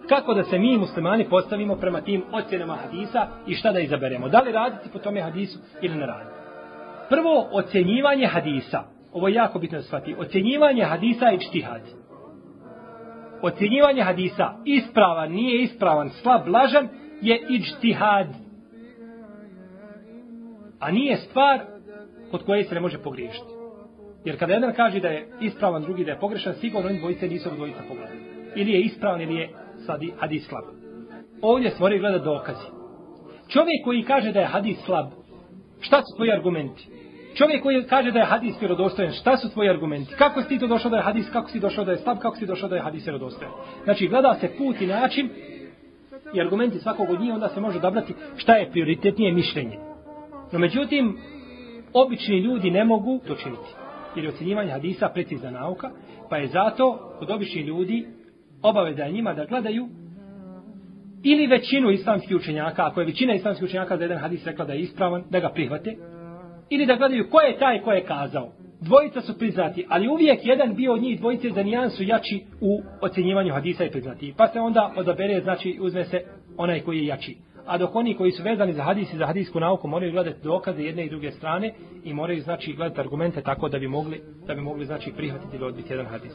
kako da se mi muslimani postavimo prema tim ocjenama hadisa i šta da izaberemo. Da li raditi po tome hadisu ili ne raditi. Prvo, ocjenjivanje hadisa. Ovo je jako bitno da shvati. Ocjenjivanje hadisa je čtihad. Ocjenjivanje hadisa ispravan, nije ispravan, slab, lažan, je ičtihad. A nije stvar kod koje se ne može pogriješiti. Jer kada jedan kaže da je ispravan, drugi da je pogrešan, sigurno oni dvojice nisu dvojica pogledali. Ili je ispravan, ili je sadi hadis slab. Ovdje se moraju gledati dokazi. Čovjek koji kaže da je hadis slab, šta su tvoji argumenti? Čovjek koji kaže da je hadis vjerodostojan, šta su tvoji argumenti? Kako si ti to došao da je hadis, kako si došao da je slab, kako si došao da je hadis vjerodostojan? Znači, gleda se put i način i argumenti svakog od njih, onda se može odabrati šta je prioritetnije mišljenje. No, međutim, obični ljudi ne mogu to činiti. Jer je ocjenjivanje hadisa precizna nauka, pa je zato kod običnih ljudi obaveza je njima da gledaju ili većinu islamskih učenjaka, ako je većina islamskih učenjaka za jedan hadis rekla da je ispravan, da ga prihvate, ili da gledaju ko je taj ko je kazao. dvojica su priznati, ali uvijek jedan bio od njih dvojice za nijansu jači u ocjenjivanju hadisa i priznati. Pa se onda odabere, znači uzme se onaj koji je jači A dok oni koji su vezani za hadis i za hadisku nauku moraju gledati dokaze jedne i druge strane i moraju znači gledati argumente tako da bi mogli da bi mogli znači prihvatiti ili odbiti jedan hadis.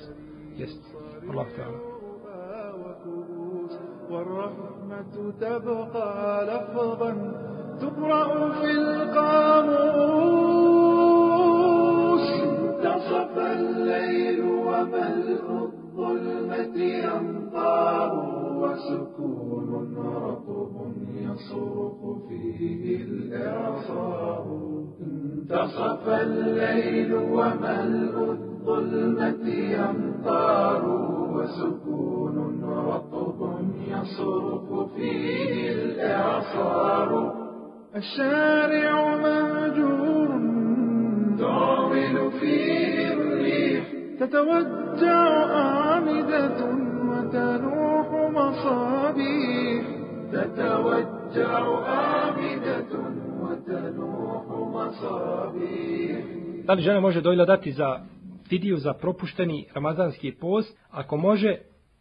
Jest. Allah ta'ala. والرحمة تبقى لفظا تقرأ في القاموس انتصف الليل وملء الظلمة أمطار وسكون رطب يصرخ فيه الإعصار انتصف الليل وملء الظلمة أمطار وسكون رطب يصرخ فيه الإعصار الشارع مهجور تعمل فيه الريح. تتوجع أعمدة وتنوح مصابيح تتوجع أعمدة وتنوح مصابيح Da li žena može dojla dati za fidiju za propušteni ramazanski post, ako može,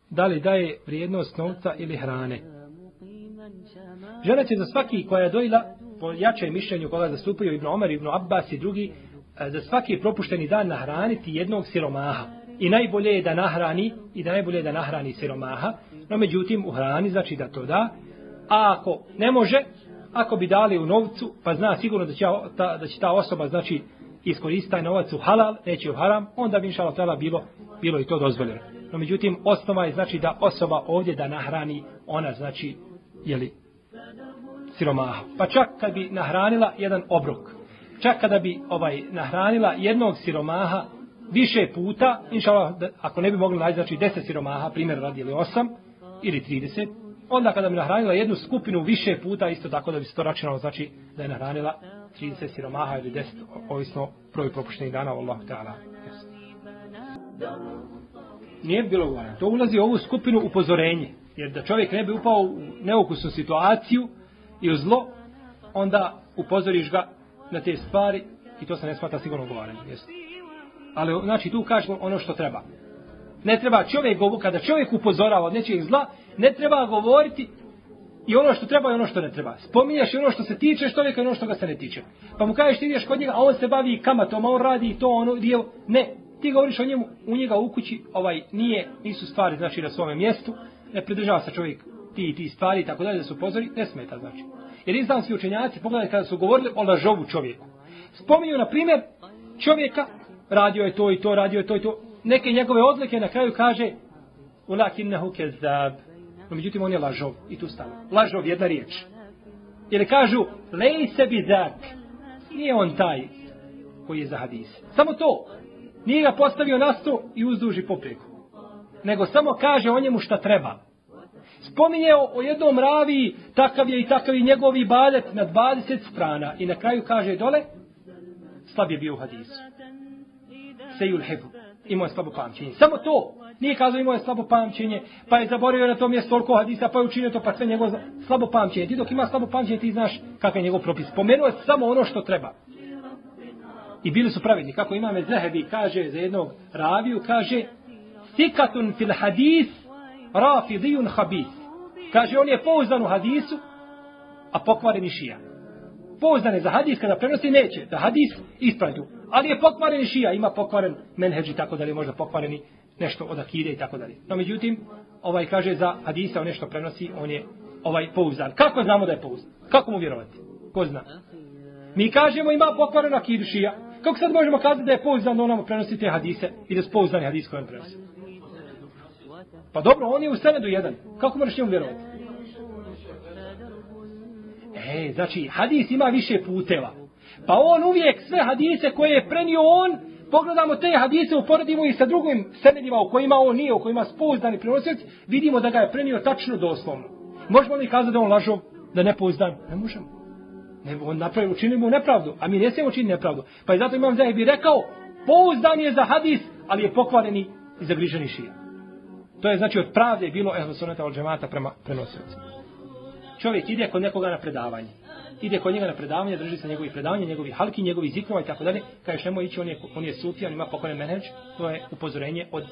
da li daje vrijednost novca ili hrane. Žena će za svaki koja je dojla, po jačaj mišljenju koga zastupaju Ibn Omer, Ibn Abbas i drugi, e, E, za svaki propušteni dan nahraniti jednog siromaha. I najbolje je da nahrani, i da najbolje je da nahrani siromaha, no međutim u hrani znači da to da, a ako ne može, ako bi dali u novcu, pa zna sigurno da će ta, da će ta osoba znači iskoristiti taj novac u halal, neće u haram, onda bi inšala tela bilo, bilo i to dozvoljeno. No međutim, osnova je znači da osoba ovdje da nahrani, ona znači, jeli, siromaha. Pa čak kad bi nahranila jedan obrok, čak kada bi ovaj nahranila jednog siromaha više puta, inšala, ako ne bi mogli naći, znači deset siromaha, primjer radi ili osam, ili 30, onda kada bi nahranila jednu skupinu više puta, isto tako da bi se to računalo, znači da je nahranila 30 siromaha ili 10, ovisno prvi propuštenih dana, Allah ta'ala. Nije bilo govoreno. To ulazi u ovu skupinu upozorenje. Jer da čovjek ne bi upao u neukusnu situaciju i u zlo, onda upozoriš ga na te stvari i to se ne smata sigurno govoreno. Ali znači tu kažemo ono što treba. Ne treba čovjek govoriti, kada čovjek upozorava od nečeg zla, ne treba govoriti i ono što treba i ono što ne treba. Spominješ i ono što se tiče čovjeka i ono što ga se ne tiče. Pa mu kažeš ti ideš kod njega, a on se bavi kamatom, a on radi to, ono, dio. Ne, ti govoriš o njemu, u njega u kući, ovaj, nije, nisu stvari, znači, na svome mjestu, ne pridržava se čovjek ti i ti stvari, tako dalje, da se upozori, ne smeta, znači. Jer islamski učenjaci, pogledajte, kada su govorili o lažovu čovjeku. Spominju, na primjer, čovjeka, radio je to i to, radio je to i to, neke njegove odlike na kraju kaže, ulakinnahu kezab, No, međutim, on je lažov. I tu stane. Lažov, jedna riječ. Jer kažu, lej se bizak. Nije on taj koji je za hadis. Samo to. Nije ga postavio na sto i uzduži popreku. Nego samo kaže o njemu šta treba. Spominje o, o jednom ravi, takav je i takav i njegovi badet na 20 strana. I na kraju kaže dole, slab je bio u hadisu. Sejul hebu. Imao je slabo pamćenje. Samo to. Nije kazao imao je slabo pamćenje, pa je zaboravio na to mjesto toliko hadisa, pa je učinio to, pa sve njegovo slabo pamćenje. Ti dok ima slabo pamćenje, ti znaš kakav je njegov propis. Pomenuo je samo ono što treba. I bili su pravedni. Kako imame Zehebi kaže za jednog raviju, kaže Sikatun fil hadis rafidijun habis. Kaže, on je pouzdan u hadisu, a pokvaren i šija. Pouzdan je za hadis, kada prenosi, neće. Da hadis ispravlju. Ali je pokvaren i šija, ima pokvaren menheđi, tako da li možda pokvareni nešto od akide i tako dalje. No međutim, ovaj kaže za hadisa on nešto prenosi, on je ovaj pouzdan. Kako znamo da je pouzdan? Kako mu vjerovati? Ko zna? Mi kažemo ima pokvaren akidu šija. Kako sad možemo kazati da je pouzdan da on nam prenosi te hadise i da je pouzdan hadis koji on prenosi? Pa dobro, on je u senedu jedan. Kako možeš njemu vjerovati? E, znači, hadis ima više puteva. Pa on uvijek sve hadise koje je prenio on, pogledamo te hadise, uporedimo ih sa drugim senedima u kojima on nije, u kojima spouzdani prenosioci, vidimo da ga je prenio tačno doslovno. Možemo li kazati da on lažo, da ne pouzdan? Ne možemo. Ne, on napravi, učini mu nepravdu, a mi ne smijemo učiniti nepravdu. Pa i zato imam da rekao, pouzdan je za hadis, ali je pokvareni i zagriženi šija. To je znači od pravde bilo ehlu sunneta od džemata prema prenosiocu. Čovjek ide kod nekoga na predavanje. ide kod njega na predavanje, drži se njegovih predavanja, njegovih halki, njegovih zikrova i tako dalje, kažeš nemoj ići, on je, on je sufi, on ima pokojne menheđ, to je upozorenje od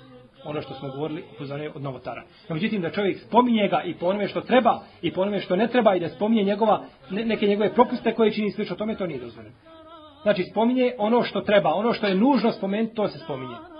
ono što smo govorili, upozorenje od novotara. No, međutim, da čovjek spominje ga i po onome što treba i po onome što ne treba i da spominje njegova, ne, neke njegove propuste koje čini slično tome, to nije dozvoljeno. Znači, spominje ono što treba, ono što je nužno spomenuti, to se spominje.